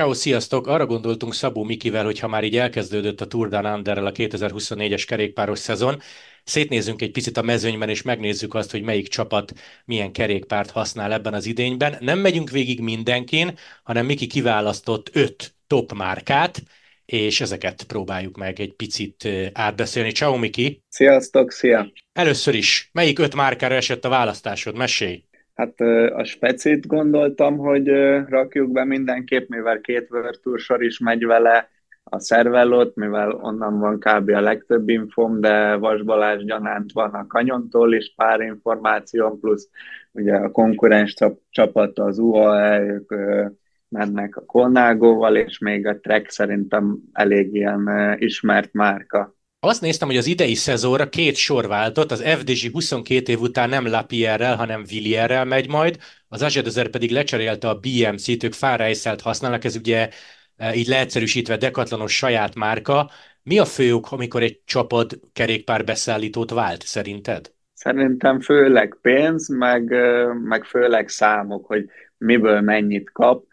Ciao, sziasztok! Arra gondoltunk Szabó Mikivel, hogy ha már így elkezdődött a Tour Down under a 2024-es kerékpáros szezon, szétnézzünk egy picit a mezőnyben, és megnézzük azt, hogy melyik csapat milyen kerékpárt használ ebben az idényben. Nem megyünk végig mindenkin, hanem Miki kiválasztott öt top márkát, és ezeket próbáljuk meg egy picit átbeszélni. Ciao, Miki! Sziasztok, szia! Először is, melyik öt márkára esett a választásod? Mesélj! Hát a specit gondoltam, hogy rakjuk be mindenképp, mivel két Virtual sor is megy vele, a szervelót, mivel onnan van kb. a legtöbb infom, de Vas Balázs gyanánt van a kanyontól is pár információ, plusz ugye a konkurens csapat az UAE, ők mennek a Colnágóval, és még a Trek szerintem elég ilyen ismert márka. Azt néztem, hogy az idei szezonra két sor váltott, az FDG 22 év után nem Lapierrel, hanem Villierrel megy majd, az Azedezer pedig lecserélte a BMC-t, ők Fárájszelt használnak, ez ugye e, így leegyszerűsítve dekatlanos saját márka. Mi a fő amikor egy csapat kerékpár beszállítót vált, szerinted? Szerintem főleg pénz, meg, meg főleg számok, hogy miből mennyit kap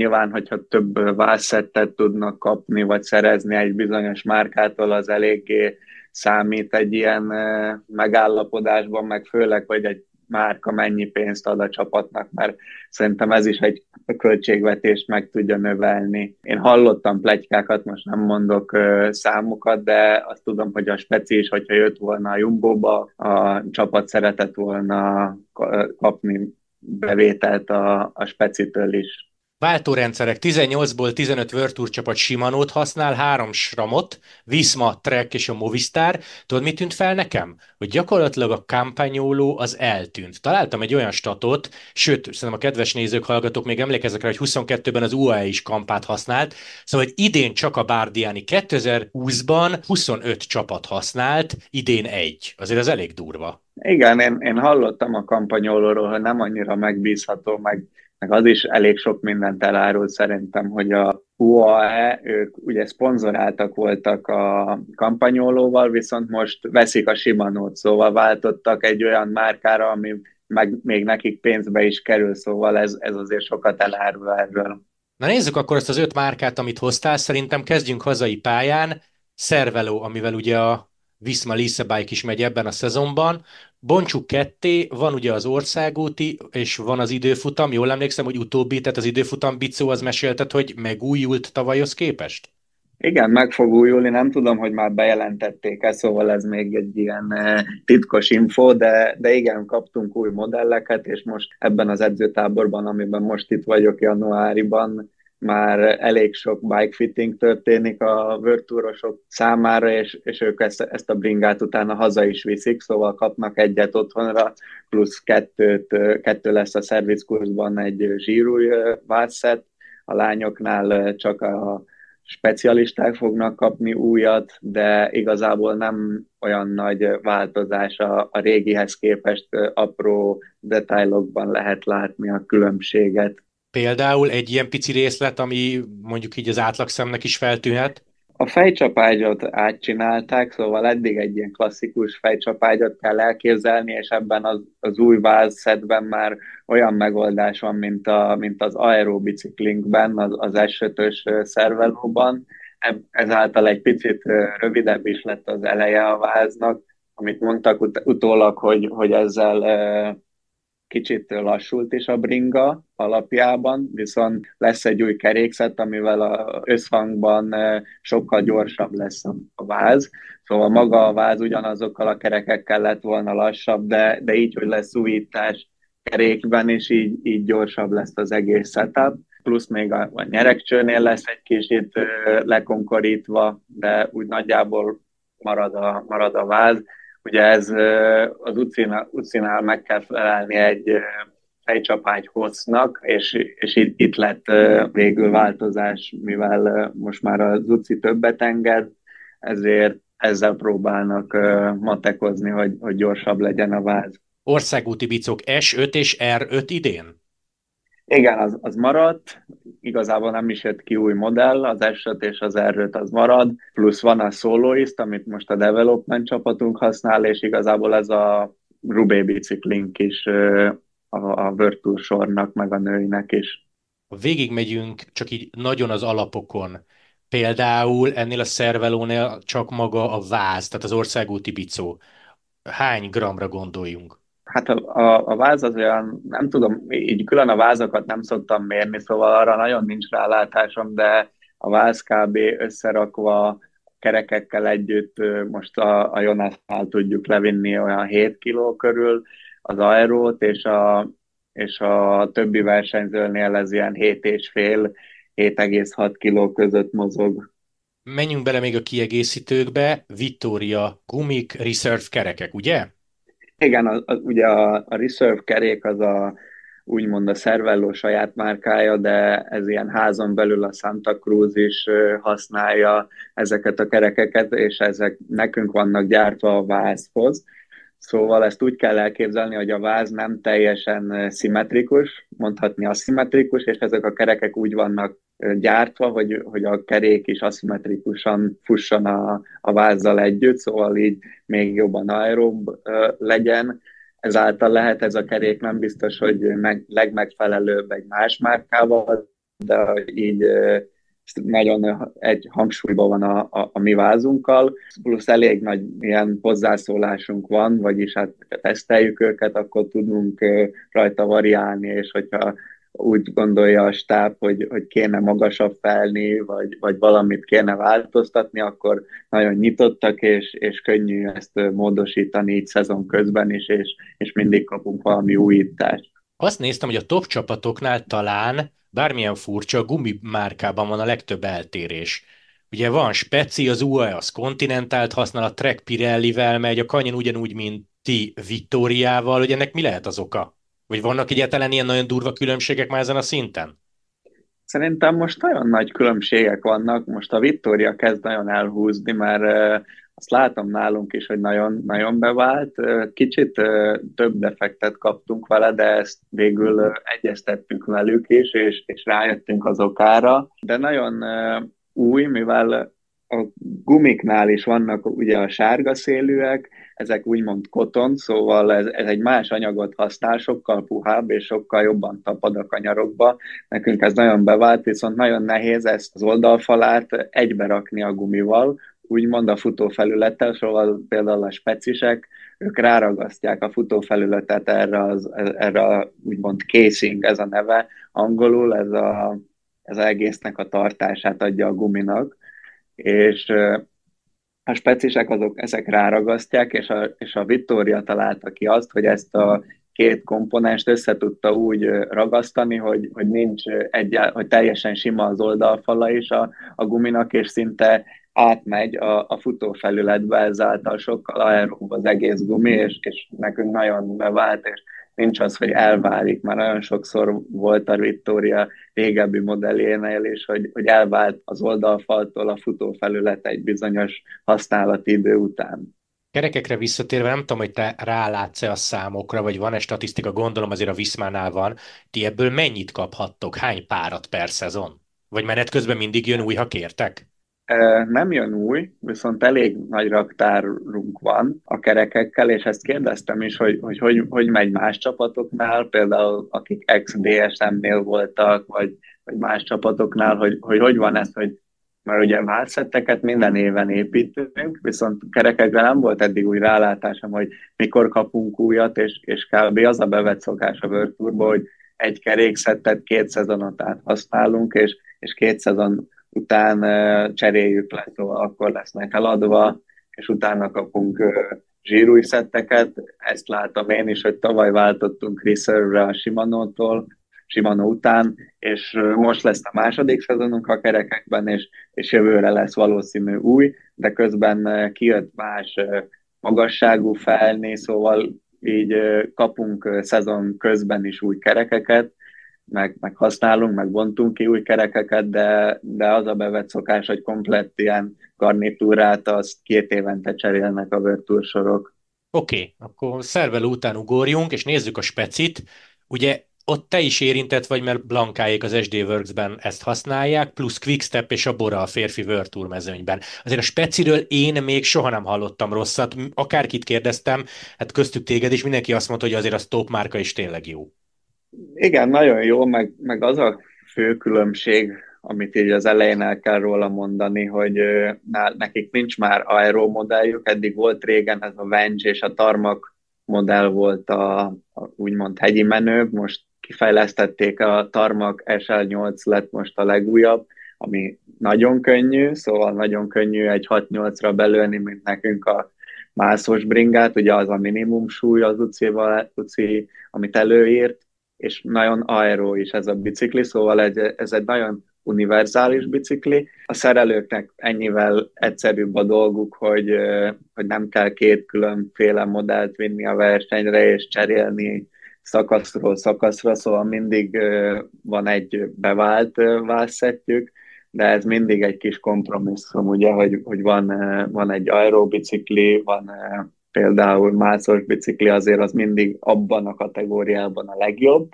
Nyilván, hogyha több válszettet tudnak kapni, vagy szerezni egy bizonyos márkától, az eléggé számít egy ilyen megállapodásban, meg főleg, hogy egy márka mennyi pénzt ad a csapatnak, mert szerintem ez is egy költségvetést meg tudja növelni. Én hallottam plegykákat, most nem mondok számokat, de azt tudom, hogy a speci is, hogyha jött volna a Jumbo-ba, a csapat szeretett volna kapni bevételt a, a specitől is. Váltórendszerek 18-ból 15 Virtuur csapat Simanót használ, három Sramot, Visma, Trek és a Movistar. Tudod, mit tűnt fel nekem? Hogy gyakorlatilag a kampányóló az eltűnt. Találtam egy olyan statot, sőt, szerintem a kedves nézők, hallgatók még emlékeznek rá, hogy 22-ben az UAE is kampát használt, szóval hogy idén csak a Bárdiáni 2020-ban 25 csapat használt, idén egy. Azért ez elég durva. Igen, én, én hallottam a kampanyolóról, hogy nem annyira megbízható, meg meg az is elég sok mindent elárul szerintem, hogy a UAE, ők ugye szponzoráltak voltak a kampanyolóval, viszont most veszik a Shimano-t, szóval váltottak egy olyan márkára, ami meg még nekik pénzbe is kerül, szóval ez, ez azért sokat elárul erről. Na nézzük akkor ezt az öt márkát, amit hoztál. Szerintem kezdjünk hazai pályán. Szerveló, amivel ugye a Visma Lisa Bike is megy ebben a szezonban. Bontsuk ketté, van ugye az országúti, és van az időfutam. Jól emlékszem, hogy utóbbi, tehát az időfutam Bicó az meséltet, hogy megújult tavalyhoz képest? Igen, meg fog újulni, nem tudom, hogy már bejelentették-e, szóval ez még egy ilyen eh, titkos info, de, de igen, kaptunk új modelleket, és most ebben az edzőtáborban, amiben most itt vagyok januáriban, már elég sok bike fitting történik a vörtúrosok számára, és, és ők ezt, ezt a bringát utána haza is viszik, szóval kapnak egyet otthonra, plusz kettőt, kettő lesz a szervizkurzban egy zsírúj válszet, a lányoknál csak a specialisták fognak kapni újat, de igazából nem olyan nagy változás a, a régihez képest apró detailokban lehet látni a különbséget. Például egy ilyen pici részlet, ami mondjuk így az átlagszemnek is feltűnhet? A fejcsapágyat átcsinálták, szóval eddig egy ilyen klasszikus fejcsapágyat kell elképzelni, és ebben az, az új válszedben már olyan megoldás van, mint, a, mint az aerobiciklinkben, az, az S5-ös szervelóban. Ezáltal egy picit rövidebb is lett az eleje a váznak, amit mondtak ut- utólag, hogy, hogy ezzel kicsit lassult is a bringa alapjában, viszont lesz egy új kerékszet, amivel a összhangban sokkal gyorsabb lesz a váz. Szóval maga a váz ugyanazokkal a kerekekkel lett volna lassabb, de, de így, hogy lesz újítás kerékben, és így, így gyorsabb lesz az egész setup. Plusz még a, a nyerekcsőnél lesz egy kicsit lekonkorítva, de úgy nagyjából marad a, marad a váz Ugye ez az ucinál, ucinál meg kell felelni egy fejcsapágy hossznak, és, és itt, itt lett végül változás, mivel most már az uci többet enged, ezért ezzel próbálnak matekozni, hogy, hogy gyorsabb legyen a váz. Országúti bicok S5 és R5 idén? Igen, az, az maradt, igazából nem is jött ki új modell, az s és az r az marad, plusz van a Soloist, amit most a development csapatunk használ, és igazából ez a Rubé biciklink is a, a Virtual sornak, meg a nőinek is. végigmegyünk csak így nagyon az alapokon, például ennél a szervelónél csak maga a váz, tehát az országúti bicó, hány gramra gondoljunk? Hát a, a, a váz az olyan, nem tudom, így külön a vázakat nem szoktam mérni, szóval arra nagyon nincs rálátásom, de a váz kb. összerakva kerekekkel együtt most a, a Jonasnál tudjuk levinni olyan 7 kiló körül az aerót, és a, és a többi versenyzőnél ez ilyen 7,5-7,6 kiló között mozog. Menjünk bele még a kiegészítőkbe. Victoria gumik, reserve kerekek, ugye? Igen, a, a, ugye a, a reserve kerék az a úgymond a Cervello saját márkája, de ez ilyen házon belül a Santa Cruz is használja ezeket a kerekeket, és ezek nekünk vannak gyártva a vázhoz. Szóval ezt úgy kell elképzelni, hogy a váz nem teljesen szimmetrikus, mondhatni aszimmetrikus, és ezek a kerekek úgy vannak gyártva, hogy, hogy a kerék is aszimmetrikusan fusson a, a vázzal együtt, szóval így még jobban aerob legyen. Ezáltal lehet ez a kerék nem biztos, hogy meg, legmegfelelőbb egy más márkával, de így nagyon egy hangsúlyban van a, a, a mi vázunkkal, plusz elég nagy ilyen hozzászólásunk van, vagyis hát teszteljük őket, akkor tudunk rajta variálni, és hogyha úgy gondolja a stáb, hogy, hogy kéne magasabb felni, vagy, vagy valamit kéne változtatni, akkor nagyon nyitottak, és, és könnyű ezt módosítani így szezon közben is, és, és mindig kapunk valami újítást. Azt néztem, hogy a top csapatoknál talán bármilyen furcsa, a gumimárkában van a legtöbb eltérés. Ugye van Speci, az UAE az Continentált használ, a Trek Pirellivel megy, a Canyon ugyanúgy, mint ti Vittoriával, hogy ennek mi lehet az oka? Vagy vannak egyáltalán ilyen nagyon durva különbségek már ezen a szinten? Szerintem most nagyon nagy különbségek vannak. Most a Vittoria kezd nagyon elhúzni, mert azt látom nálunk is, hogy nagyon, nagyon bevált. Kicsit több defektet kaptunk vele, de ezt végül egyeztettünk velük is, és, és rájöttünk az okára. De nagyon új, mivel a gumiknál is vannak ugye a sárga szélűek, ezek úgymond koton, szóval ez, ez egy más anyagot használ, sokkal puhább és sokkal jobban tapad a kanyarokba. Nekünk ez nagyon bevált, viszont nagyon nehéz ezt az oldalfalát egybe rakni a gumival, úgymond a futófelülettel, szóval például a specisek, ők ráragasztják a futófelületet erre az, erre a úgymond casing, ez a neve angolul, ez a, ez a egésznek a tartását adja a guminak, és a specisek azok ezek ráragasztják, és a, és a Vittoria találta ki azt, hogy ezt a két komponenst össze tudta úgy ragasztani, hogy, hogy nincs egy, hogy teljesen sima az oldalfala is a, a guminak, és szinte átmegy a, a futófelületbe, ezáltal sokkal aeróbb az egész gumi, és, és nekünk nagyon bevált, és nincs az, hogy elválik, mert nagyon sokszor volt a Victoria régebbi modellénél is, hogy, hogy elvált az oldalfaltól a futófelület egy bizonyos használati idő után. Kerekekre visszatérve, nem tudom, hogy te rálátsz-e a számokra, vagy van-e statisztika, gondolom azért a Viszmánál van. Ti ebből mennyit kaphattok? Hány párat per szezon? Vagy menet közben mindig jön új, ha kértek? Nem jön új, viszont elég nagy raktárunk van a kerekekkel, és ezt kérdeztem is, hogy hogy, hogy, hogy megy más csapatoknál, például akik ex-DSM-nél voltak, vagy, vagy más csapatoknál, hogy, hogy hogy van ez, hogy mert ugye válszetteket minden éven építünk, viszont kerekekre nem volt eddig új rálátásom, hogy mikor kapunk újat, és, és kb. az a bevett szokás a World hogy egy kerékszettet két szezonot át használunk, és, és két szezon után cseréljük le, szóval akkor lesznek eladva, és utána kapunk zsírúj szetteket. Ezt látom én is, hogy tavaly váltottunk Reserve-re a Shimano-tól, Shimano után, és most lesz a második szezonunk a kerekekben, és, és jövőre lesz valószínű új, de közben kijött más magasságú felni, szóval így kapunk szezon közben is új kerekeket, meg, meg használunk, meg bontunk ki új kerekeket, de, de az a bevett szokás, hogy komplett ilyen garnitúrát, azt két évente cserélnek a Virtual sorok. Oké, okay, akkor szervel után ugorjunk, és nézzük a specit. Ugye ott te is érintett vagy, mert Blankáék az SD Works-ben ezt használják, plusz Quickstep és a Bora a férfi Tour mezőnyben. Azért a speciről én még soha nem hallottam rosszat, akárkit kérdeztem, hát köztük téged is, mindenki azt mondta, hogy azért a top márka is tényleg jó. Igen, nagyon jó, meg, meg az a fő különbség, amit így az elején el kell róla mondani, hogy nekik nincs már aero modelljük, eddig volt régen ez a Venge és a Tarmak modell volt a, a úgymond hegyi menő, most kifejlesztették a Tarmak SL8 lett most a legújabb, ami nagyon könnyű, szóval nagyon könnyű egy 6-8-ra belőni, mint nekünk a mászós bringát, ugye az a minimum súly az UCI-val, UCI, amit előírt, és nagyon aero is ez a bicikli, szóval egy, ez egy nagyon univerzális bicikli. A szerelőknek ennyivel egyszerűbb a dolguk, hogy, hogy nem kell két különféle modellt vinni a versenyre és cserélni szakaszról szakaszra, szóval mindig van egy bevált válszettjük, de ez mindig egy kis kompromisszum, ugye, hogy, hogy van, van egy aerobicikli, van például mászós bicikli, azért az mindig abban a kategóriában a legjobb,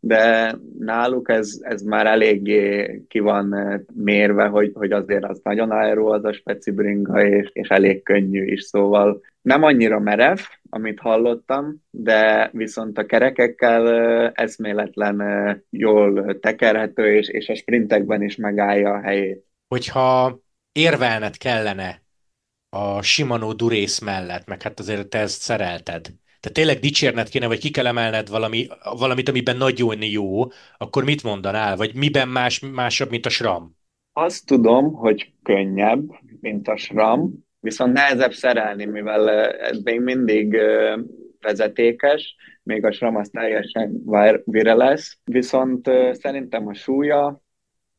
de náluk ez, ez már eléggé ki van mérve, hogy, hogy azért az nagyon aero az a speci bringa, és, és elég könnyű is, szóval nem annyira merev, amit hallottam, de viszont a kerekekkel eszméletlen jól tekerhető, és, és a sprintekben is megállja a helyét. Hogyha érvelned kellene a Shimano Durész mellett, meg hát azért te ezt szerelted, tehát tényleg dicsérned kéne, vagy ki kell emelned valami, valamit, amiben nagyon jó, akkor mit mondanál? Vagy miben más, másabb, mint a SRAM? Azt tudom, hogy könnyebb, mint a SRAM, viszont nehezebb szerelni, mivel ez még mindig vezetékes, még a SRAM az teljesen vire lesz, viszont szerintem a súlya,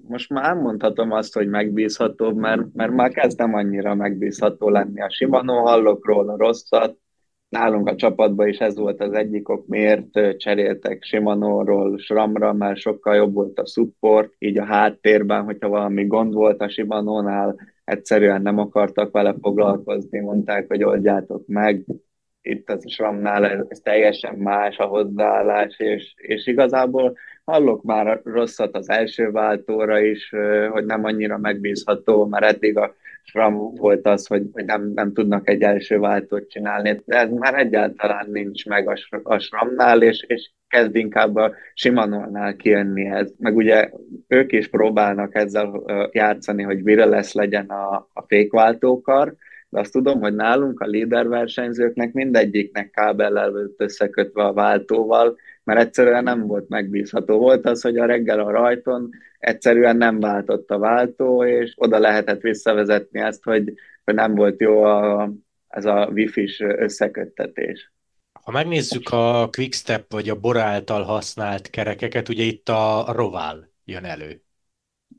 most már mondhatom azt, hogy megbízható, mert, mert már kezdem annyira megbízható lenni. A Shimano hallok róla rosszat, nálunk a csapatban is ez volt az egyik ok, miért cseréltek Shimano-ról Sramra, mert sokkal jobb volt a support, így a háttérben, hogyha valami gond volt a Shimano-nál, egyszerűen nem akartak vele foglalkozni, mondták, hogy oldjátok meg. Itt az Sramnál ez, ez teljesen más a hozzáállás, és, és igazából hallok már rosszat az első váltóra is, hogy nem annyira megbízható, mert eddig a Sram volt az, hogy, nem, nem tudnak egy első váltót csinálni. De ez már egyáltalán nincs meg a, a Sramnál, és, és kezd inkább a Simanolnál kijönni ez. Meg ugye ők is próbálnak ezzel játszani, hogy vire lesz legyen a, a fékváltókar, de azt tudom, hogy nálunk a líder versenyzőknek mindegyiknek kábellel volt összekötve a váltóval, mert egyszerűen nem volt megbízható. Volt az, hogy a reggel a rajton egyszerűen nem váltott a váltó, és oda lehetett visszavezetni ezt, hogy, hogy nem volt jó a, ez a wifi-s összeköttetés. Ha megnézzük a Quickstep vagy a Bora által használt kerekeket, ugye itt a Roval jön elő.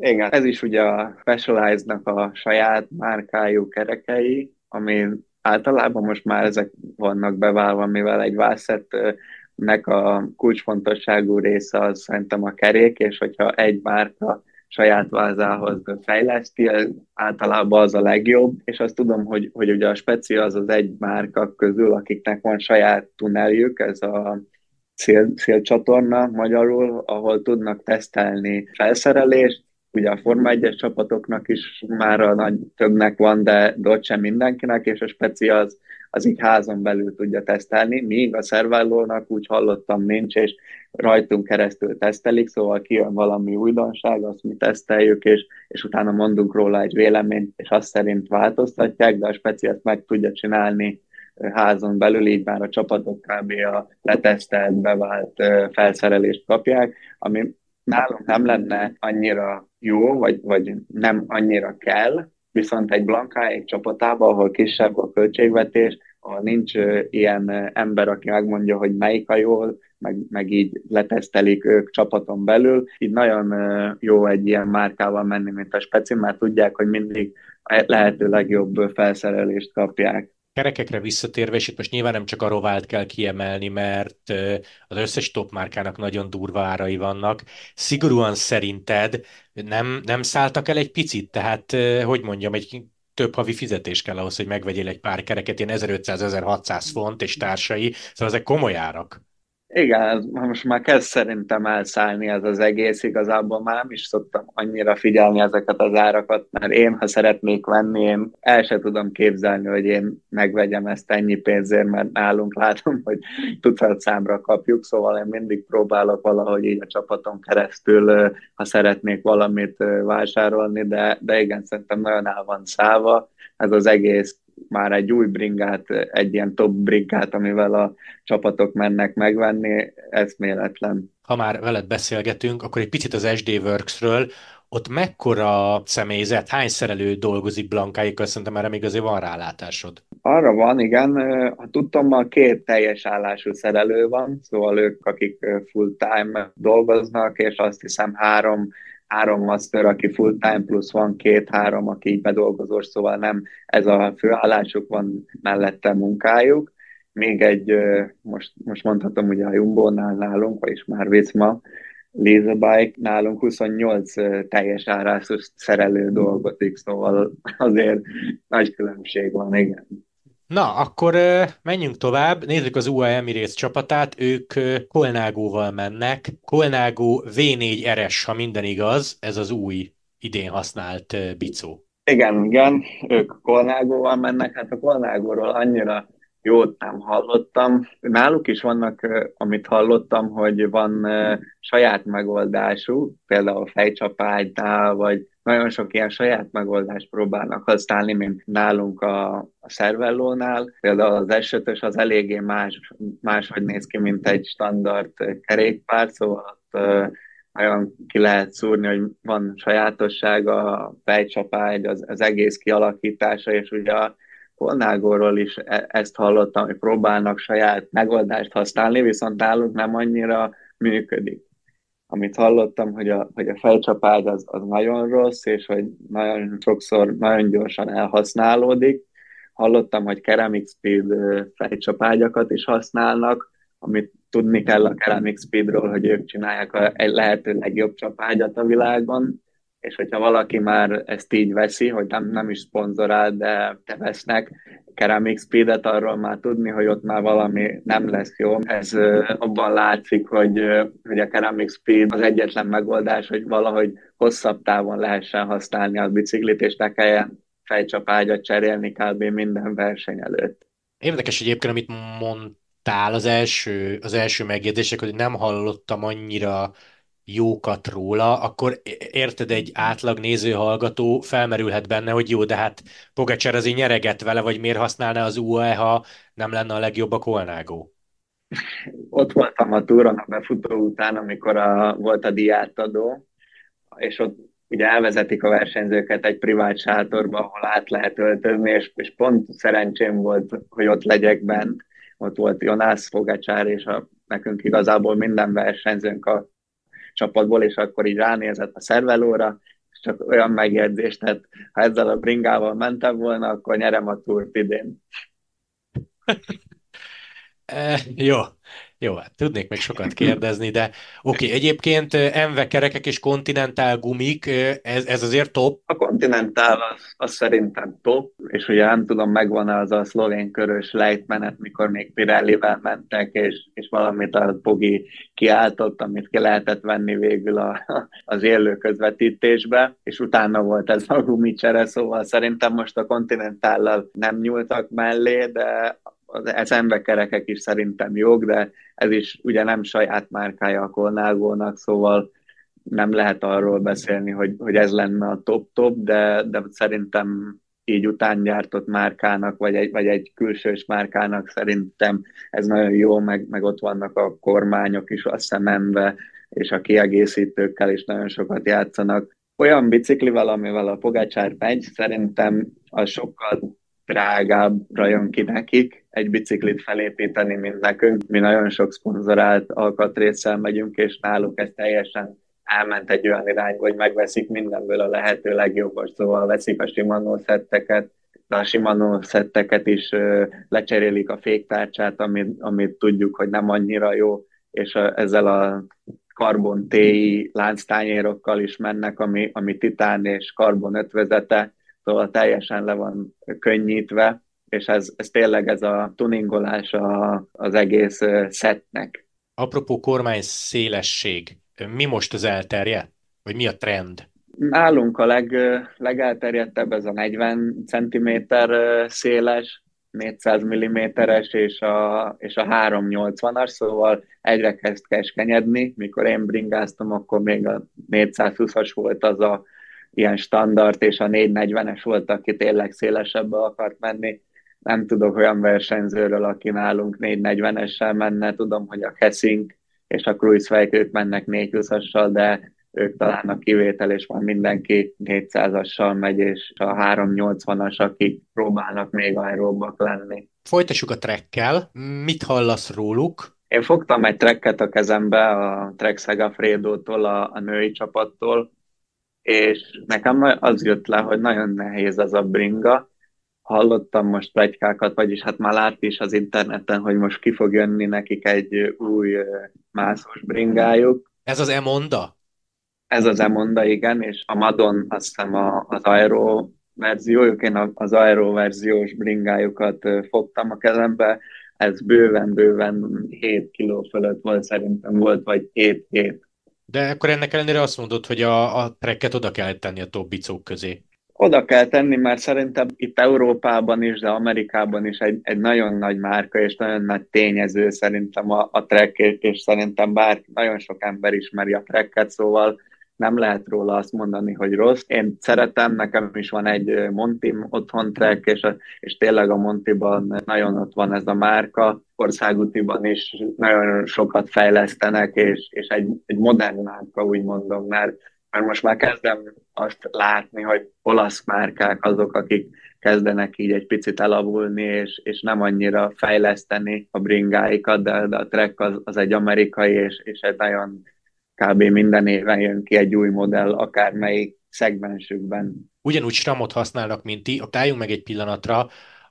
Igen, ez is ugye a Specialized-nak a saját márkájú kerekei, ami általában most már ezek vannak beválva, mivel egy Vászett-nek a kulcsfontosságú része az szerintem a kerék, és hogyha egy márka saját vázához fejleszti, általában az a legjobb, és azt tudom, hogy, hogy ugye a Speci az az egy márka közül, akiknek van saját tunneljük, ez a szél, szélcsatorna magyarul, ahol tudnak tesztelni felszerelést, ugye a Forma 1-es csapatoknak is már a nagy többnek van, de, de ott sem mindenkinek, és a speci az, az így házon belül tudja tesztelni, míg a szervállónak úgy hallottam nincs, és rajtunk keresztül tesztelik, szóval kijön valami újdonság, azt mi teszteljük, és, és utána mondunk róla egy véleményt, és azt szerint változtatják, de a speci ezt meg tudja csinálni házon belül, így már a csapatok kb. a letesztelt, bevált felszerelést kapják, ami nálunk nem lenne annyira jó, vagy, vagy nem annyira kell, viszont egy egy csapatában, ahol kisebb a költségvetés, ahol nincs ilyen ember, aki megmondja, hogy melyik a jó, meg, meg így letesztelik ők csapaton belül. Így nagyon jó egy ilyen márkával menni, mint a Speci, mert tudják, hogy mindig lehető legjobb felszerelést kapják kerekekre visszatérve, és itt most nyilván nem csak a rovált kell kiemelni, mert az összes top márkának nagyon durva árai vannak. Szigorúan szerinted nem, nem szálltak el egy picit? Tehát, hogy mondjam, egy több havi fizetés kell ahhoz, hogy megvegyél egy pár kereket, ilyen 1500-1600 font és társai, szóval ezek komoly árak. Igen, most már kezd szerintem elszállni ez az egész, igazából már nem is szoktam annyira figyelni ezeket az árakat, mert én, ha szeretnék venni, én el se tudom képzelni, hogy én megvegyem ezt ennyi pénzért, mert nálunk látom, hogy tucat számra kapjuk, szóval én mindig próbálok valahogy így a csapaton keresztül, ha szeretnék valamit vásárolni, de, de igen, szerintem nagyon el van szállva. Ez az egész már egy új bringát, egy ilyen top bringát, amivel a csapatok mennek megvenni, ez méletlen. Ha már veled beszélgetünk, akkor egy picit az SD Works-ről, ott mekkora személyzet, hány szerelő dolgozik Blankáikkal, szerintem erre még azért van rálátásod. Arra van, igen. Ha tudtam, ma két teljes állású szerelő van, szóval ők, akik full-time dolgoznak, és azt hiszem három három master, aki full-time, plusz van két-három, aki így bedolgozós, szóval nem ez a főállásuk van mellette munkájuk. Még egy, most, most mondhatom ugye a Jumbo-nál nálunk, vagyis már Lisa Bike nálunk 28 teljes árású szerelő dolgozik, szóval azért nagy különbség van, igen. Na, akkor menjünk tovább. Nézzük az UAE Emirates csapatát. Ők Kolnágóval mennek. Kolnágó V4 RS, ha minden igaz, ez az új idén használt bicó. Igen, igen, ők Kolnágóval mennek. Hát a Kolnágóról annyira jót nem hallottam. Náluk is vannak, amit hallottam, hogy van saját megoldású, például fejcsapágynál, vagy nagyon sok ilyen saját megoldást próbálnak használni, mint nálunk a, a szervellónál. Például az az eléggé más, máshogy néz ki, mint egy standard kerékpár, szóval ott nagyon ki lehet szúrni, hogy van sajátossága, a fejcsapágy, az, az egész kialakítása, és ugye a Kolnágóról is e, ezt hallottam, hogy próbálnak saját megoldást használni, viszont nálunk nem annyira működik amit hallottam, hogy a, hogy a fejcsapágy az, az nagyon rossz, és hogy nagyon sokszor nagyon gyorsan elhasználódik. Hallottam, hogy Ceramic Speed fejcsapágyakat is használnak, amit tudni kell a Ceramic Speedről, hogy ők csinálják a lehető legjobb csapágyat a világon, és hogyha valaki már ezt így veszi, hogy nem, nem is szponzorál, de te vesznek Ceramic Speed-et, arról már tudni, hogy ott már valami nem lesz jó. Ez abban látszik, hogy, hogy a Ceramic Speed az egyetlen megoldás, hogy valahogy hosszabb távon lehessen használni a biciklit, és ne kelljen fejcsapágyat cserélni kb. minden verseny előtt. Érdekes egyébként, amit mondtál az első, az első megjegyzések, hogy nem hallottam annyira jókat róla, akkor érted, egy átlag néző hallgató felmerülhet benne, hogy jó, de hát Pogacsár azért nyereget vele, vagy miért használná az UAE, ha nem lenne a legjobb a Kolnágó? Ott voltam a túron a befutó után, amikor a, volt a diátadó, és ott ugye elvezetik a versenyzőket egy privát sátorba, ahol át lehet öltözni, és, és pont szerencsém volt, hogy ott legyek bent. Ott volt Jonász Fogacsár, és a, nekünk igazából minden versenyzőnk a csapatból, és akkor így ránézett a szervelóra, és csak olyan megjegyzést, tehát ha ezzel a bringával mentem volna, akkor nyerem a túrt idén. e, jó, jó, hát tudnék még sokat kérdezni, de oké, okay, egyébként enve kerekek és kontinentál gumik, ez, ez azért top? A kontinentál az, az szerintem top, és ugye nem tudom, megvan az a szlovén körös lejtmenet, mikor még Pirellivel mentek, és, és valamit a Pogi kiáltott, amit ki lehetett venni végül a, az élő közvetítésbe, és utána volt ez a gumicsere, szóval szerintem most a kontinentállal nem nyúltak mellé, de az emberkerekek is szerintem jók, de ez is ugye nem saját márkája a Colnago-nak, szóval nem lehet arról beszélni, hogy, hogy ez lenne a top-top, de, de szerintem így után gyártott márkának, vagy egy, vagy egy külsős márkának szerintem ez nagyon jó, meg, meg ott vannak a kormányok is a szemembe, és a kiegészítőkkel is nagyon sokat játszanak. Olyan biciklivel, amivel a Pogácsár megy, szerintem az sokkal drágábbra jön ki nekik egy biciklit felépíteni, mint nekünk. Mi nagyon sok szponzorált alkatrészsel megyünk, és náluk ez teljesen elment egy olyan irányba, hogy megveszik mindenből a lehető legjobbat, szóval veszik a Shimano szetteket, de a Shimano szetteket is lecserélik a féktárcsát, amit, amit tudjuk, hogy nem annyira jó, és a, ezzel a karbon TI lánctányérokkal is mennek, ami, ami titán és karbon ötvezete, szóval teljesen le van könnyítve, és ez, ez tényleg ez a tuningolás a, az egész szetnek. Apropó kormány szélesség, mi most az elterjedt? Vagy mi a trend? Nálunk a leg, legelterjedtebb ez a 40 cm széles, 400 mm-es és a, és a 380-as, szóval egyre kezd keskenyedni. Mikor én bringáztam, akkor még a 420-as volt az a ilyen standard, és a 440-es volt, aki tényleg szélesebbe akart menni. Nem tudok olyan versenyzőről, aki nálunk 440-essel menne, tudom, hogy a Hessing és a Cruise ők mennek 420-assal, de ők talán a kivétel, és van mindenki 400-assal megy, és a 380-as, akik próbálnak még aeróbbak lenni. Folytassuk a trekkel. Mit hallasz róluk? Én fogtam egy trekket a kezembe, a Trek Segafredo-tól, a, a női csapattól, és nekem az jött le, hogy nagyon nehéz ez a bringa. Hallottam most plegykákat, vagyis hát már lát is az interneten, hogy most ki fog jönni nekik egy új mászós bringájuk. Ez az Emonda? Ez az Emonda, igen, és a Madon azt hiszem a, az Aero verziójuk, én az Aero verziós bringájukat fogtam a kezembe, ez bőven-bőven 7 kiló fölött volt, szerintem volt, vagy 7-7 de akkor ennek ellenére azt mondod, hogy a, a trekket oda kell tenni a tobbicók közé. Oda kell tenni, mert szerintem itt Európában is, de Amerikában is egy, egy nagyon nagy márka és nagyon nagy tényező szerintem a, a trek, és szerintem bár nagyon sok ember ismeri a trekket, szóval nem lehet róla azt mondani, hogy rossz. Én szeretem, nekem is van egy Montim otthon track, és, és tényleg a Montiban nagyon ott van ez a márka. Országútiban is nagyon sokat fejlesztenek, és, és egy, egy modern márka, úgy mondom, mert, mert most már kezdem azt látni, hogy olasz márkák azok, akik kezdenek így egy picit elavulni, és, és nem annyira fejleszteni a bringáikat, de, de a Trek az, az egy amerikai, és, és egy nagyon kb. minden éven jön ki egy új modell, akármelyik szegmensükben. Ugyanúgy SRAM-ot használnak, mint ti, álljunk meg egy pillanatra,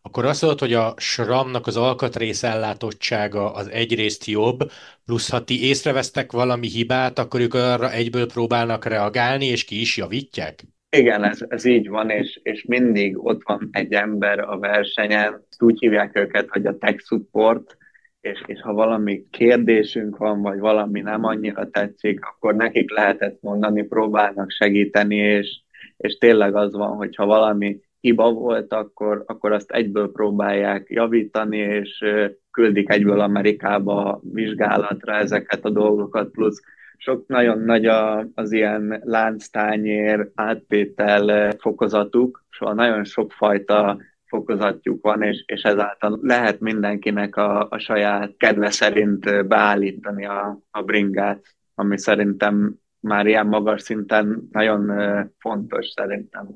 akkor azt mondod, hogy a SRAM-nak az alkatrész ellátottsága az egyrészt jobb, plusz ha ti észrevesztek valami hibát, akkor ők arra egyből próbálnak reagálni, és ki is javítják? Igen, ez, ez így van, és, és mindig ott van egy ember a versenyen, úgy hívják őket, hogy a tech support, és, és ha valami kérdésünk van, vagy valami nem annyira tetszik, akkor nekik lehetett mondani, próbálnak segíteni, és, és tényleg az van, hogy ha valami hiba volt, akkor, akkor azt egyből próbálják javítani, és küldik egyből Amerikába vizsgálatra ezeket a dolgokat, plusz sok nagyon nagy a, az ilyen lánctányér, átvétel fokozatuk, szóval nagyon sokfajta fokozatjuk van, és, és ezáltal lehet mindenkinek a, a saját kedve szerint beállítani a, a bringát, ami szerintem már ilyen magas szinten nagyon fontos szerintem.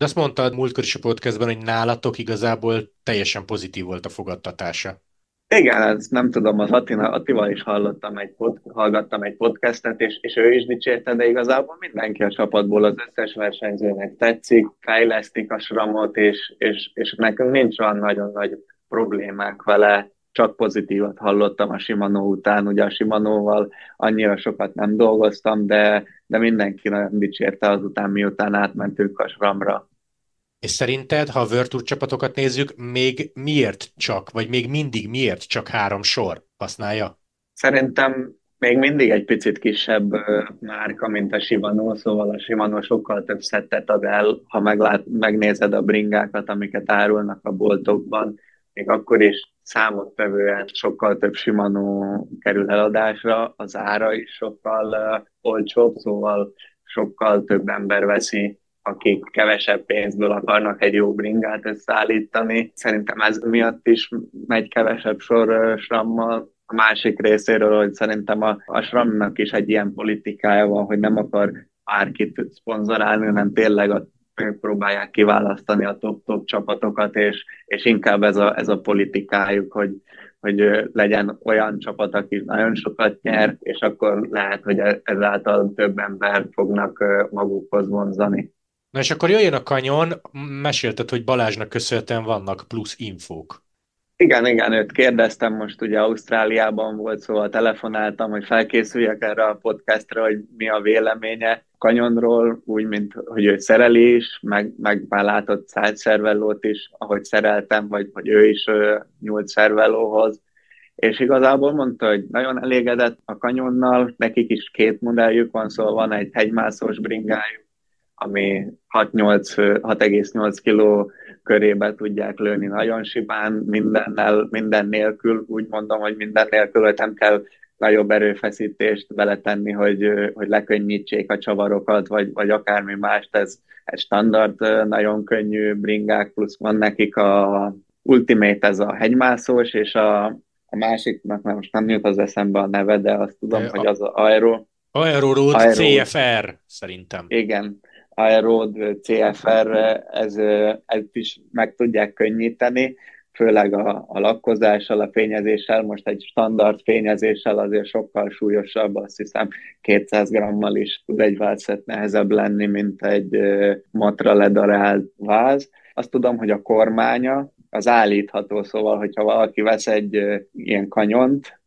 De azt mondtad múltkor is a podcastban, hogy nálatok igazából teljesen pozitív volt a fogadtatása. Igen, ez nem tudom, az Attina, Attival is hallottam egy pod, hallgattam egy podcastet, és, és ő is dicsérte, de igazából mindenki a csapatból az összes versenyzőnek tetszik, fejlesztik a sramot, és, és, és nekünk nincs olyan nagyon nagy problémák vele, csak pozitívat hallottam a Shimano után, ugye a Shimanoval annyira sokat nem dolgoztam, de, de mindenki nagyon dicsérte azután, miután átmentünk a SRAM-ra. És szerinted, ha a Tour csapatokat nézzük, még miért csak, vagy még mindig miért csak három sor használja? Szerintem még mindig egy picit kisebb márka, mint a Shimano, szóval a Shimano sokkal több szettet ad el, ha meglát, megnézed a bringákat, amiket árulnak a boltokban, még akkor is számottevően sokkal több Shimano kerül eladásra, az ára is sokkal uh, olcsóbb, szóval sokkal több ember veszi akik kevesebb pénzből akarnak egy jó bringát összeállítani. Szerintem ez miatt is megy kevesebb sor srammal. A másik részéről, hogy szerintem a, a sramnak is egy ilyen politikája van, hogy nem akar bárkit szponzorálni, hanem tényleg a próbálják kiválasztani a top-top csapatokat, és, és inkább ez a, ez a politikájuk, hogy, hogy legyen olyan csapat, aki nagyon sokat nyer, és akkor lehet, hogy e, ezáltal több ember fognak magukhoz vonzani. Na és akkor jöjjön a kanyon, mesélted, hogy Balázsnak köszönhetően vannak plusz infók. Igen, igen, őt kérdeztem, most ugye Ausztráliában volt, szóval telefonáltam, hogy felkészüljek erre a podcastra, hogy mi a véleménye kanyonról, úgy, mint hogy ő szereli is, meg, meg már látott szájszervellót is, ahogy szereltem, vagy hogy ő is ő, nyúlt szervellóhoz, és igazából mondta, hogy nagyon elégedett a kanyonnal, nekik is két modelljük van, szóval van egy hegymászós bringájuk, ami 6,8 kg körébe tudják lőni nagyon simán, mindennel, minden nélkül, úgy mondom, hogy minden nélkül, hogy nem kell nagyobb erőfeszítést beletenni, hogy, hogy lekönnyítsék a csavarokat, vagy, vagy akármi más, ez, ez standard, nagyon könnyű bringák, plusz van nekik a Ultimate, ez a hegymászós, és a, a másiknak nem, most nem jut az eszembe a neve, de azt tudom, de hogy az a Aero. Aero Road Aero. CFR, szerintem. Igen, Aero CFR, ez, ez is meg tudják könnyíteni, főleg a, a lakkozással, a fényezéssel, most egy standard fényezéssel azért sokkal súlyosabb, azt hiszem 200 grammal is tud egy vázszett nehezebb lenni, mint egy matra ledarált váz. Azt tudom, hogy a kormánya az állítható, szóval, hogyha valaki vesz egy ilyen kanyont,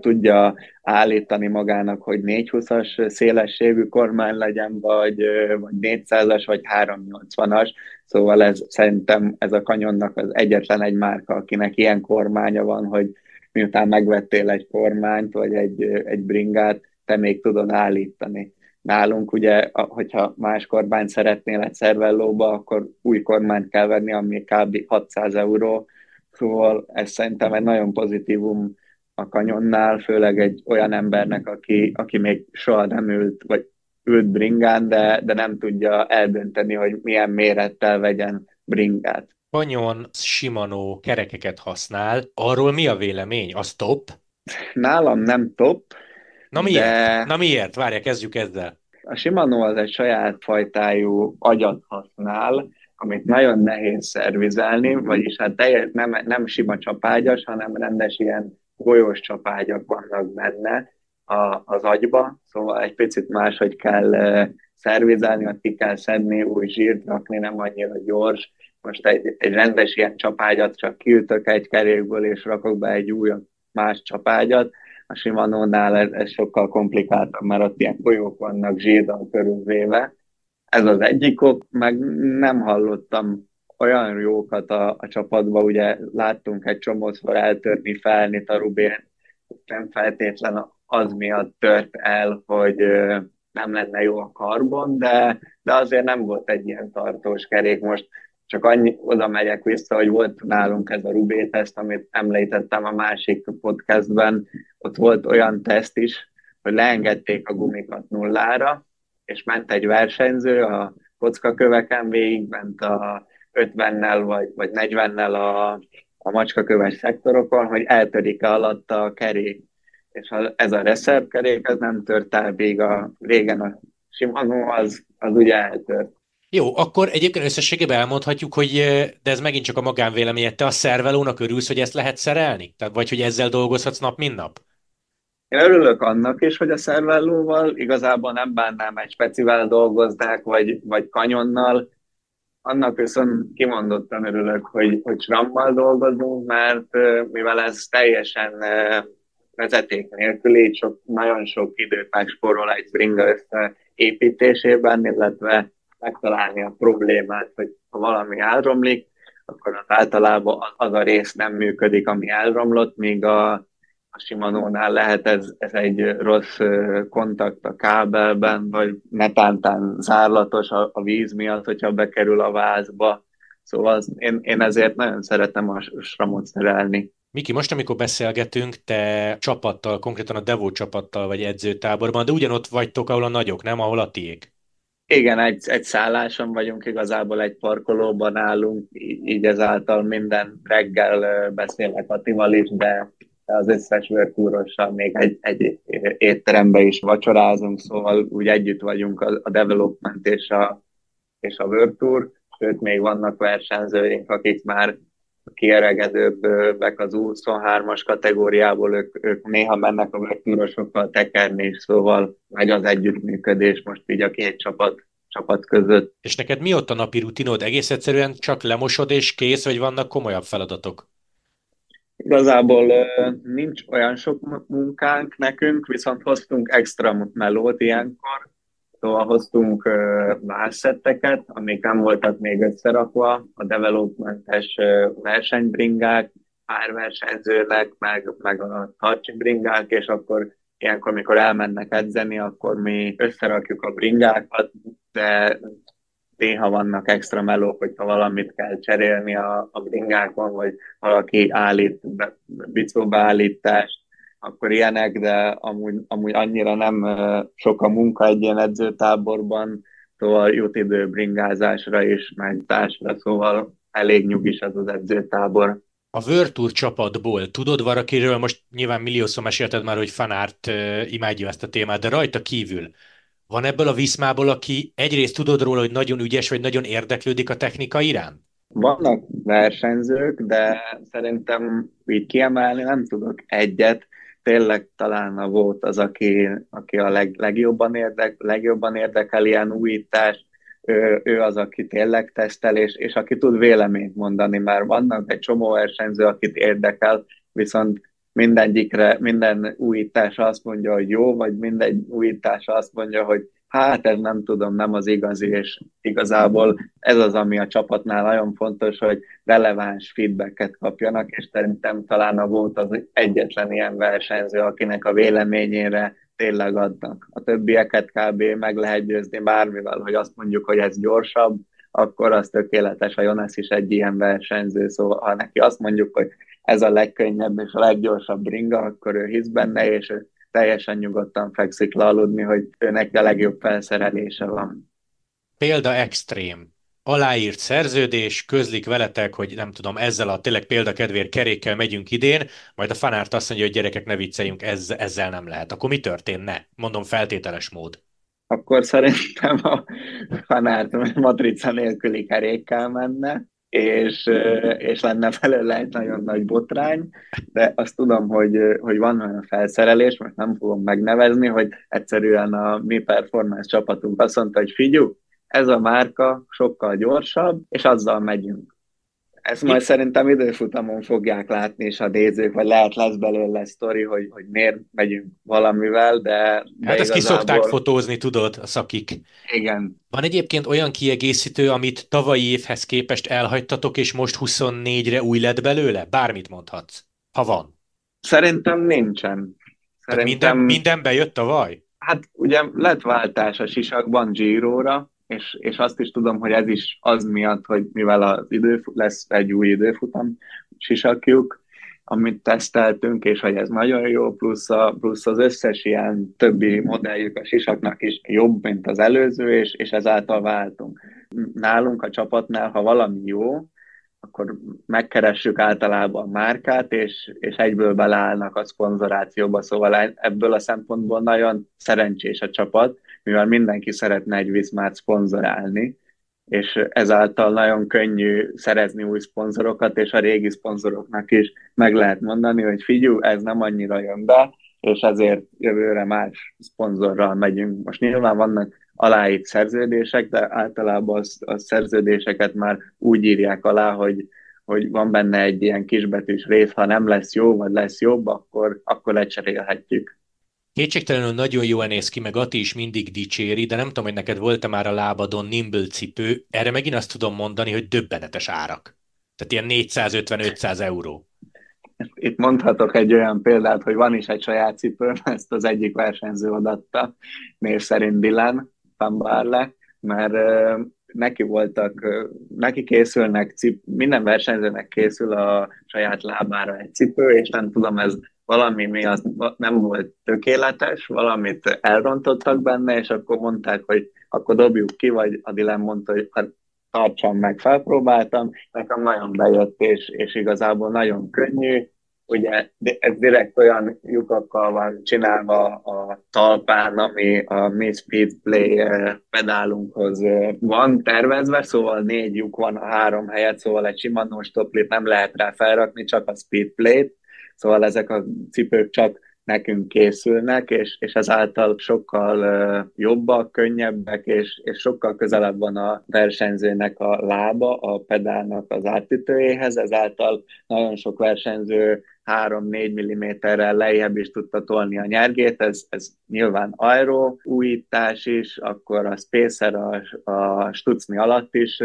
tudja állítani magának, hogy 420-as szélességű kormány legyen, vagy, vagy 400-as, vagy 380-as. Szóval ez szerintem ez a kanyonnak az egyetlen egy márka, akinek ilyen kormánya van, hogy miután megvettél egy kormányt, vagy egy, egy bringát, te még tudod állítani. Nálunk ugye, hogyha más kormányt szeretnél egy szervellóba, akkor új kormányt kell venni, ami kb. 600 euró, szóval ez szerintem egy nagyon pozitívum a kanyonnál, főleg egy olyan embernek, aki, aki még soha nem ült, vagy ült bringán, de, de nem tudja eldönteni, hogy milyen mérettel vegyen bringát. Kanyon Shimano kerekeket használ, arról mi a vélemény? Az top? Nálam nem top. Na miért? De... Na miért? Várja, kezdjük ezzel. A Shimano az egy saját fajtájú agyat használ, amit nagyon nehéz szervizelni, vagyis hát teljes, nem, nem sima csapágyas, hanem rendes ilyen golyós csapágyak vannak benne a, az agyba, szóval egy picit máshogy kell szervizelni, ott ki kell szedni, új zsírt rakni, nem annyira gyors. Most egy, egy rendes ilyen csapágyat csak kiütök egy kerékből, és rakok be egy új más csapágyat. A Shimano-nál ez, ez sokkal komplikáltabb, mert ott ilyen golyók vannak zsírdan körülvéve. Ez az egyik ok, meg nem hallottam olyan jókat a, a csapatban, ugye láttunk egy csomószor eltörni felnit a Rubén, nem feltétlen az miatt tört el, hogy nem lenne jó a karbon, de, de azért nem volt egy ilyen tartós kerék. Most csak annyi, oda megyek vissza, hogy volt nálunk ez a Rubé teszt, amit említettem a másik podcastben, ott volt olyan teszt is, hogy leengedték a gumikat nullára, és ment egy versenyző a kockaköveken, végigment a 50-nel vagy, vagy 40-nel a, a macskaköves szektorokon, hogy eltörik-e alatta a kerék. És ha ez a reserve kerék, ez nem tört el még a régen a Shimano, az, az ugye eltört. Jó, akkor egyébként összességében elmondhatjuk, hogy de ez megint csak a magánvéleményed, te a szervelónak örülsz, hogy ezt lehet szerelni? Tehát vagy hogy ezzel dolgozhatsz nap, mint nap? Én örülök annak is, hogy a szervellóval igazából nem bánnám egy specivel dolgoznák, vagy, vagy kanyonnal, annak viszont kimondottan örülök, hogy, hogy SRAM-mal dolgozunk, mert mivel ez teljesen vezeték nélkül, így sok, nagyon sok időt megspórol egy bringa építésében, illetve megtalálni a problémát, hogy ha valami elromlik, akkor az általában az a rész nem működik, ami elromlott, míg a a Shimano-nál lehet ez, ez egy rossz kontakt a kábelben, vagy netántán zárlatos a, a víz miatt, hogyha bekerül a vázba. Szóval az, én, én ezért nagyon szeretem a sramot szerelni. Miki, most amikor beszélgetünk, te csapattal, konkrétan a Devo csapattal vagy edzőtáborban, de ugyanott vagytok, ahol a nagyok, nem? Ahol a tiék. Igen, egy, egy szálláson vagyunk, igazából egy parkolóban állunk, így ezáltal minden reggel beszélek Atival is, de az összes vörtúrossal még egy, egy étterembe is vacsorázunk, szóval úgy együtt vagyunk a, development és a, és a vörtúr, sőt még vannak versenyzőink, akik már kieregedőbbek az 23-as kategóriából, ők, ők néha mennek a vörtúrosokkal tekerni, szóval megy az együttműködés most így a két csapat csapat között. És neked mi ott a napi rutinod? Egész egyszerűen csak lemosod és kész, vagy vannak komolyabb feladatok? Igazából nincs olyan sok munkánk nekünk, viszont hoztunk extra melót ilyenkor, szóval hoztunk más szetteket, amik nem voltak még összerakva, a developmentes versenybringák, párversenyzőnek, meg, meg a harcsi bringák, és akkor ilyenkor, amikor elmennek edzeni, akkor mi összerakjuk a bringákat, de néha vannak extra melók, hogyha valamit kell cserélni a, a bringákon, vagy valaki állít bicóbeállítást, akkor ilyenek, de amúgy, amúgy annyira nem sok a munka egy ilyen edzőtáborban, szóval jut idő bringázásra is, meg társra, szóval elég nyugis az az edzőtábor. A Virtuur csapatból tudod valakiről, most nyilván milliószor mesélted már, hogy fanárt imádja ezt a témát, de rajta kívül van ebből a Viszmából, aki egyrészt tudod róla, hogy nagyon ügyes, vagy nagyon érdeklődik a technika iránt? Vannak versenyzők, de szerintem így kiemelni nem tudok egyet. Tényleg talán a volt az, aki, aki a leg, legjobban, érdek, legjobban érdekel ilyen újítást, ő, ő az, aki tényleg tesztel, és, és aki tud véleményt mondani, mert vannak egy csomó versenyző, akit érdekel, viszont mindegyikre, minden újítás azt mondja, hogy jó, vagy minden újítás azt mondja, hogy hát ez nem tudom, nem az igazi, és igazából ez az, ami a csapatnál nagyon fontos, hogy releváns feedbacket kapjanak, és szerintem talán a volt az egyetlen ilyen versenyző, akinek a véleményére tényleg adnak. A többieket kb. meg lehet győzni bármivel, hogy azt mondjuk, hogy ez gyorsabb, akkor az tökéletes. A Jonas is egy ilyen versenyző, szóval ha neki azt mondjuk, hogy ez a legkönnyebb és a leggyorsabb ringa, akkor ő hisz benne, és ő teljesen nyugodtan fekszik le aludni, hogy őnek a legjobb felszerelése van. Példa extrém. Aláírt szerződés, közlik veletek, hogy nem tudom, ezzel a tényleg példakedvér kerékkel megyünk idén, majd a fanárt azt mondja, hogy gyerekek ne vicceljünk, ezzel, ezzel nem lehet. Akkor mi történne? Mondom, feltételes mód akkor szerintem a fanárt matrica nélküli kerékkel menne, és, és lenne belőle egy nagyon nagy botrány, de azt tudom, hogy, hogy van olyan felszerelés, most nem fogom megnevezni, hogy egyszerűen a mi performance csapatunk azt mondta, hogy figyelj, ez a márka sokkal gyorsabb, és azzal megyünk. Ezt majd szerintem időfutamon fogják látni is a nézők, vagy lehet lesz belőle sztori, hogy, hogy miért megyünk valamivel, de... de hát ezt ki szokták fotózni, tudod, a szakik. Igen. Van egyébként olyan kiegészítő, amit tavalyi évhez képest elhagytatok, és most 24-re új lett belőle? Bármit mondhatsz, ha van. Szerintem nincsen. Szerintem... Minden, minden bejött tavaly? Hát ugye lett váltás a sisakban Giro-ra, és, és azt is tudom, hogy ez is az miatt, hogy mivel az idő, lesz egy új időfutam sisakjuk, amit teszteltünk, és hogy ez nagyon jó, plusz, a, plusz az összes ilyen többi modelljük a sisaknak is jobb, mint az előző, és, és ezáltal váltunk. Nálunk a csapatnál, ha valami jó, akkor megkeressük általában a márkát, és, és egyből beleállnak a szponzorációba, szóval ebből a szempontból nagyon szerencsés a csapat, mivel mindenki szeretne egy Viszmát szponzorálni, és ezáltal nagyon könnyű szerezni új szponzorokat, és a régi szponzoroknak is meg lehet mondani, hogy figyú, ez nem annyira jön be, és ezért jövőre más szponzorral megyünk. Most nyilván vannak aláírt szerződések, de általában a szerződéseket már úgy írják alá, hogy, hogy van benne egy ilyen kisbetűs rész, ha nem lesz jó, vagy lesz jobb, akkor, akkor lecserélhetjük. Kétségtelenül nagyon jól néz ki, meg Ati is mindig dicséri, de nem tudom, hogy neked volt-e már a lábadon Nimble cipő. Erre megint azt tudom mondani, hogy döbbenetes árak. Tehát ilyen 450-500 euró. Itt mondhatok egy olyan példát, hogy van is egy saját cipőm, ezt az egyik versenyző adatta, név szerint Dylan Van Barle, mert neki voltak, neki készülnek, cip, minden versenyzőnek készül a saját lábára egy cipő, és nem tudom, ez valami miatt nem volt tökéletes, valamit elrontottak benne, és akkor mondták, hogy akkor dobjuk ki, vagy Adilem mondta, hogy hát tartsam meg, felpróbáltam, nekem nagyon bejött, és, és igazából nagyon könnyű, ugye ez direkt olyan lyukakkal van csinálva a talpán, ami a Mi Speed Play eh, pedálunkhoz eh, van tervezve, szóval négy lyuk van a három helyet, szóval egy sima stoplit nem lehet rá felrakni, csak a Speed Play-t, Szóval ezek a cipők csak nekünk készülnek, és, és ezáltal sokkal jobbak, könnyebbek, és, és sokkal közelebb van a versenyzőnek a lába a pedálnak az átütőjéhez, ezáltal nagyon sok versenyző 3-4 mm-rel lejjebb is tudta tolni a nyergét, ez, ez nyilván aero újítás is, akkor a spacer a, a stucni alatt is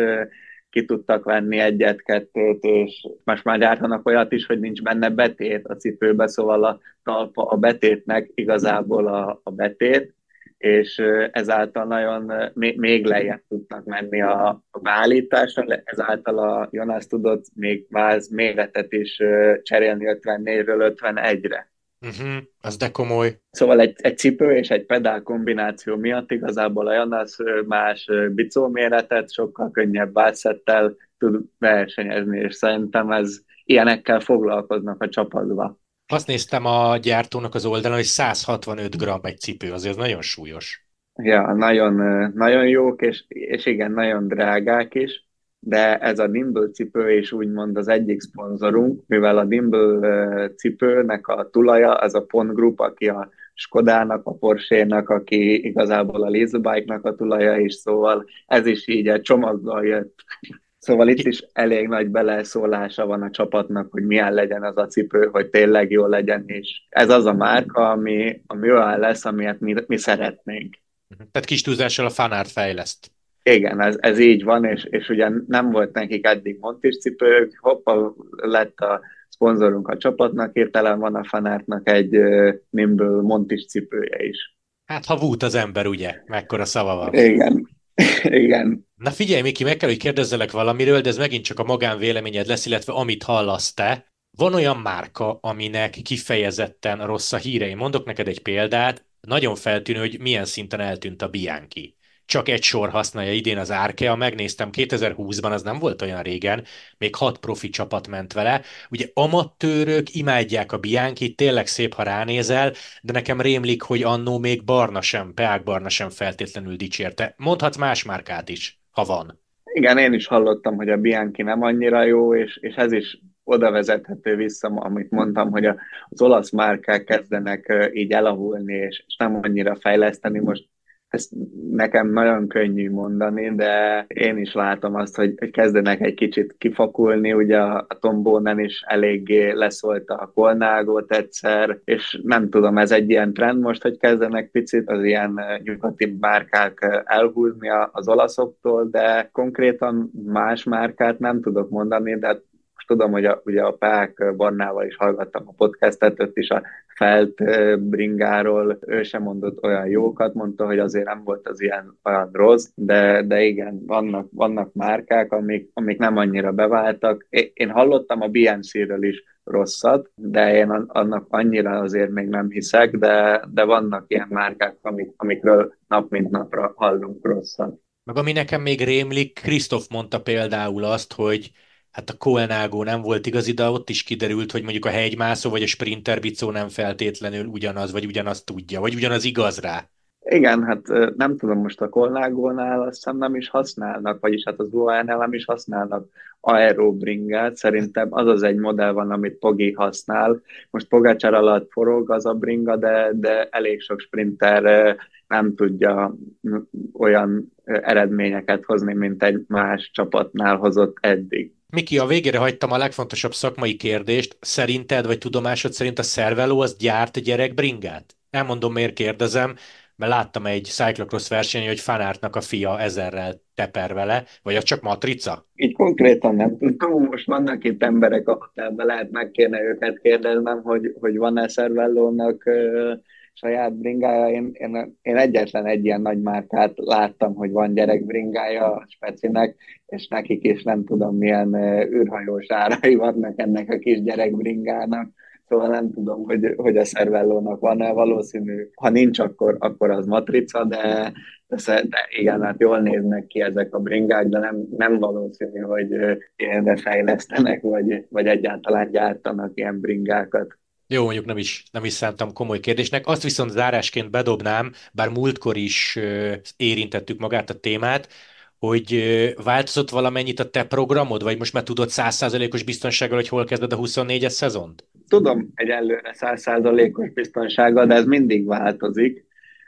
ki tudtak venni egyet-kettőt, és most már gyártanak olyat is, hogy nincs benne betét a cipőbe, szóval a talpa a betétnek igazából a, a betét, és ezáltal nagyon még lejjebb tudnak menni a, a beállításra, ezáltal a Jonas tudott még váz méretet is cserélni 54-ről 51-re. Uh-huh, az de komoly. Szóval egy, egy cipő és egy pedál kombináció miatt igazából a Jonas más bicó méretet sokkal könnyebb válszettel tud versenyezni, és szerintem ez ilyenekkel foglalkoznak a csapatban. Azt néztem a gyártónak az oldalon, hogy 165 g egy cipő, azért nagyon súlyos. Ja, nagyon, nagyon jók, és, és igen, nagyon drágák is, de ez a Nimble cipő is úgymond az egyik szponzorunk, mivel a Nimble cipőnek a tulaja, az a Pont Group, aki a Skodának, a Porsche-nak, aki igazából a Leasebike-nak a tulaja is, szóval ez is így egy csomaggal jött. Szóval itt is elég nagy beleszólása van a csapatnak, hogy milyen legyen az a cipő, hogy tényleg jó legyen, és ez az a márka, ami, ami olyan lesz, amilyet mi, mi szeretnénk. Tehát kis túlzással a fanárt fejleszt. Igen, ez, ez így van, és, és ugye nem volt nekik eddig Montis cipők, hoppa lett a szponzorunk a csapatnak, értelem van a fanártnak egy Nimble Montis cipője is. Hát ha vút az ember, ugye? Mekkora szava van. Igen, igen. Na figyelj, Miki, meg kell, hogy kérdezzelek valamiről, de ez megint csak a magánvéleményed lesz, illetve amit hallasz te. Van olyan márka, aminek kifejezetten rossz a híre. Én mondok neked egy példát, nagyon feltűnő, hogy milyen szinten eltűnt a Bianchi csak egy sor használja idén az Arkea, megnéztem 2020-ban, az nem volt olyan régen, még hat profi csapat ment vele. Ugye amatőrök imádják a Bianchi, tényleg szép, ha ránézel, de nekem rémlik, hogy annó még Barna sem, Peák Barna sem feltétlenül dicsérte. Mondhatsz más márkát is, ha van. Igen, én is hallottam, hogy a Bianchi nem annyira jó, és, és ez is oda vezethető vissza, amit mondtam, hogy az olasz márkák kezdenek így elavulni, és, nem annyira fejleszteni. Most ezt nekem nagyon könnyű mondani, de én is látom azt, hogy, hogy kezdenek egy kicsit kifakulni, ugye a, a Tombónen is eléggé leszólt a kolnágot egyszer, és nem tudom, ez egy ilyen trend most, hogy kezdenek picit az ilyen nyugati márkák elhúzni az olaszoktól, de konkrétan más márkát nem tudok mondani, de tudom, hogy a, ugye a Pák Barnával is hallgattam a podcastet, ott is a Felt bringáról ő sem mondott olyan jókat, mondta, hogy azért nem volt az ilyen olyan rossz, de, de igen, vannak, vannak márkák, amik, amik nem annyira beváltak. Én hallottam a BNC-ről is rosszat, de én annak annyira azért még nem hiszek, de, de vannak ilyen márkák, amik, amikről nap mint napra hallunk rosszat. Meg ami nekem még rémlik, Krisztof mondta például azt, hogy hát a Koenágó nem volt igazi, de ott is kiderült, hogy mondjuk a hegymászó vagy a sprinter bicó nem feltétlenül ugyanaz, vagy ugyanazt tudja, vagy ugyanaz igaz rá. Igen, hát nem tudom, most a Kolnágónál azt hiszem nem is használnak, vagyis hát az UAE-nál nem is használnak aerobringát, szerintem az az egy modell van, amit Pogi használ. Most Pogácsár alatt forog az a bringa, de, de elég sok sprinter nem tudja olyan eredményeket hozni, mint egy más csapatnál hozott eddig. Miki, a végére hagytam a legfontosabb szakmai kérdést. Szerinted, vagy tudomásod szerint a Szerveló az gyárt gyerekbringát? Elmondom, miért kérdezem, mert láttam egy cyclocross versenyen, hogy Fanártnak a fia ezerrel teper vele, vagy az csak matrica? Így konkrétan nem tudom, most vannak itt emberek a hotelben, lehet meg kéne őket kérdeznem, hogy, hogy van-e Szervellónak saját bringája. Én, én, én egyetlen egy ilyen nagy márkát láttam, hogy van gyerekbringája a specinek, és nekik is nem tudom milyen űrhajós árai vannak ennek a kis gyerekbringának. Szóval nem tudom, hogy, hogy a szervellónak van-e valószínű. Ha nincs, akkor, akkor az matrica, de, de, de igen, hát jól néznek ki ezek a bringák, de nem, nem valószínű, hogy ilyenre fejlesztenek, vagy, vagy egyáltalán gyártanak ilyen bringákat. Jó, mondjuk nem is, nem is szántam komoly kérdésnek. Azt viszont zárásként bedobnám, bár múltkor is érintettük magát a témát, hogy változott valamennyit a te programod, vagy most már tudod százszázalékos biztonsággal, hogy hol kezded a 24-es szezont? Tudom egyelőre százszázalékos biztonsággal, de ez mindig változik.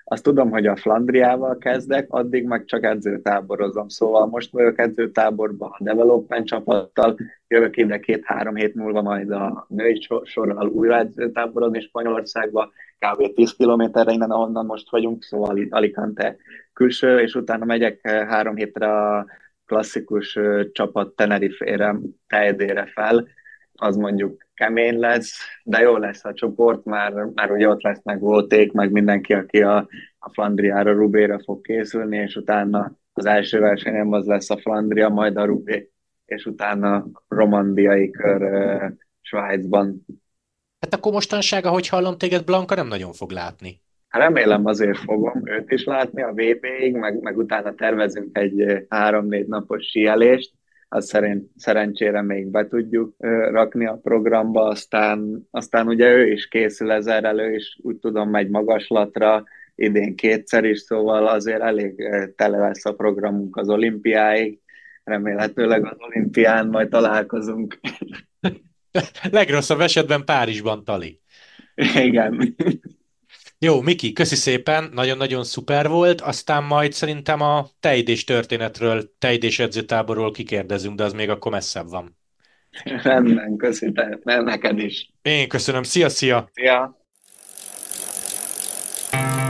Azt tudom, hogy a Flandriával kezdek, addig meg csak edzőtáborozom. Szóval most vagyok edzőtáborban a development csapattal, jövök ide két-három hét múlva majd a női sorral újra edzőtáborozni Spanyolországba, kb. 10 kilométerre innen, ahonnan most vagyunk, szóval Alicante külső, és utána megyek három hétre a klasszikus csapat Tenerife-re, Tejedére fel, az mondjuk kemény lesz, de jó lesz a csoport, már, már ugye ott lesznek volték, meg mindenki, aki a, a Flandriára, Rubéra fog készülni, és utána az első versenyem az lesz a Flandria, majd a Rubé, és utána romandiai kör uh, Svájcban. Hát akkor mostanság, ahogy hallom téged, Blanka nem nagyon fog látni. Remélem azért fogom őt is látni a VB-ig, meg, meg utána tervezünk egy három-négy napos síelést, azt szerint, szerencsére még be tudjuk rakni a programba, aztán, aztán ugye ő is készül ezzel ő is úgy tudom megy magaslatra, idén kétszer is, szóval azért elég tele lesz a programunk az olimpiáig, remélhetőleg az olimpián majd találkozunk. Legrosszabb esetben Párizsban, Tali. Igen. Jó, Miki, köszi szépen, nagyon-nagyon szuper volt, aztán majd szerintem a teidés történetről, teidés edzőtáborról kikérdezünk, de az még akkor messzebb van. nem köszi, te, neked is. Én köszönöm, szia-szia! Szia! szia. szia.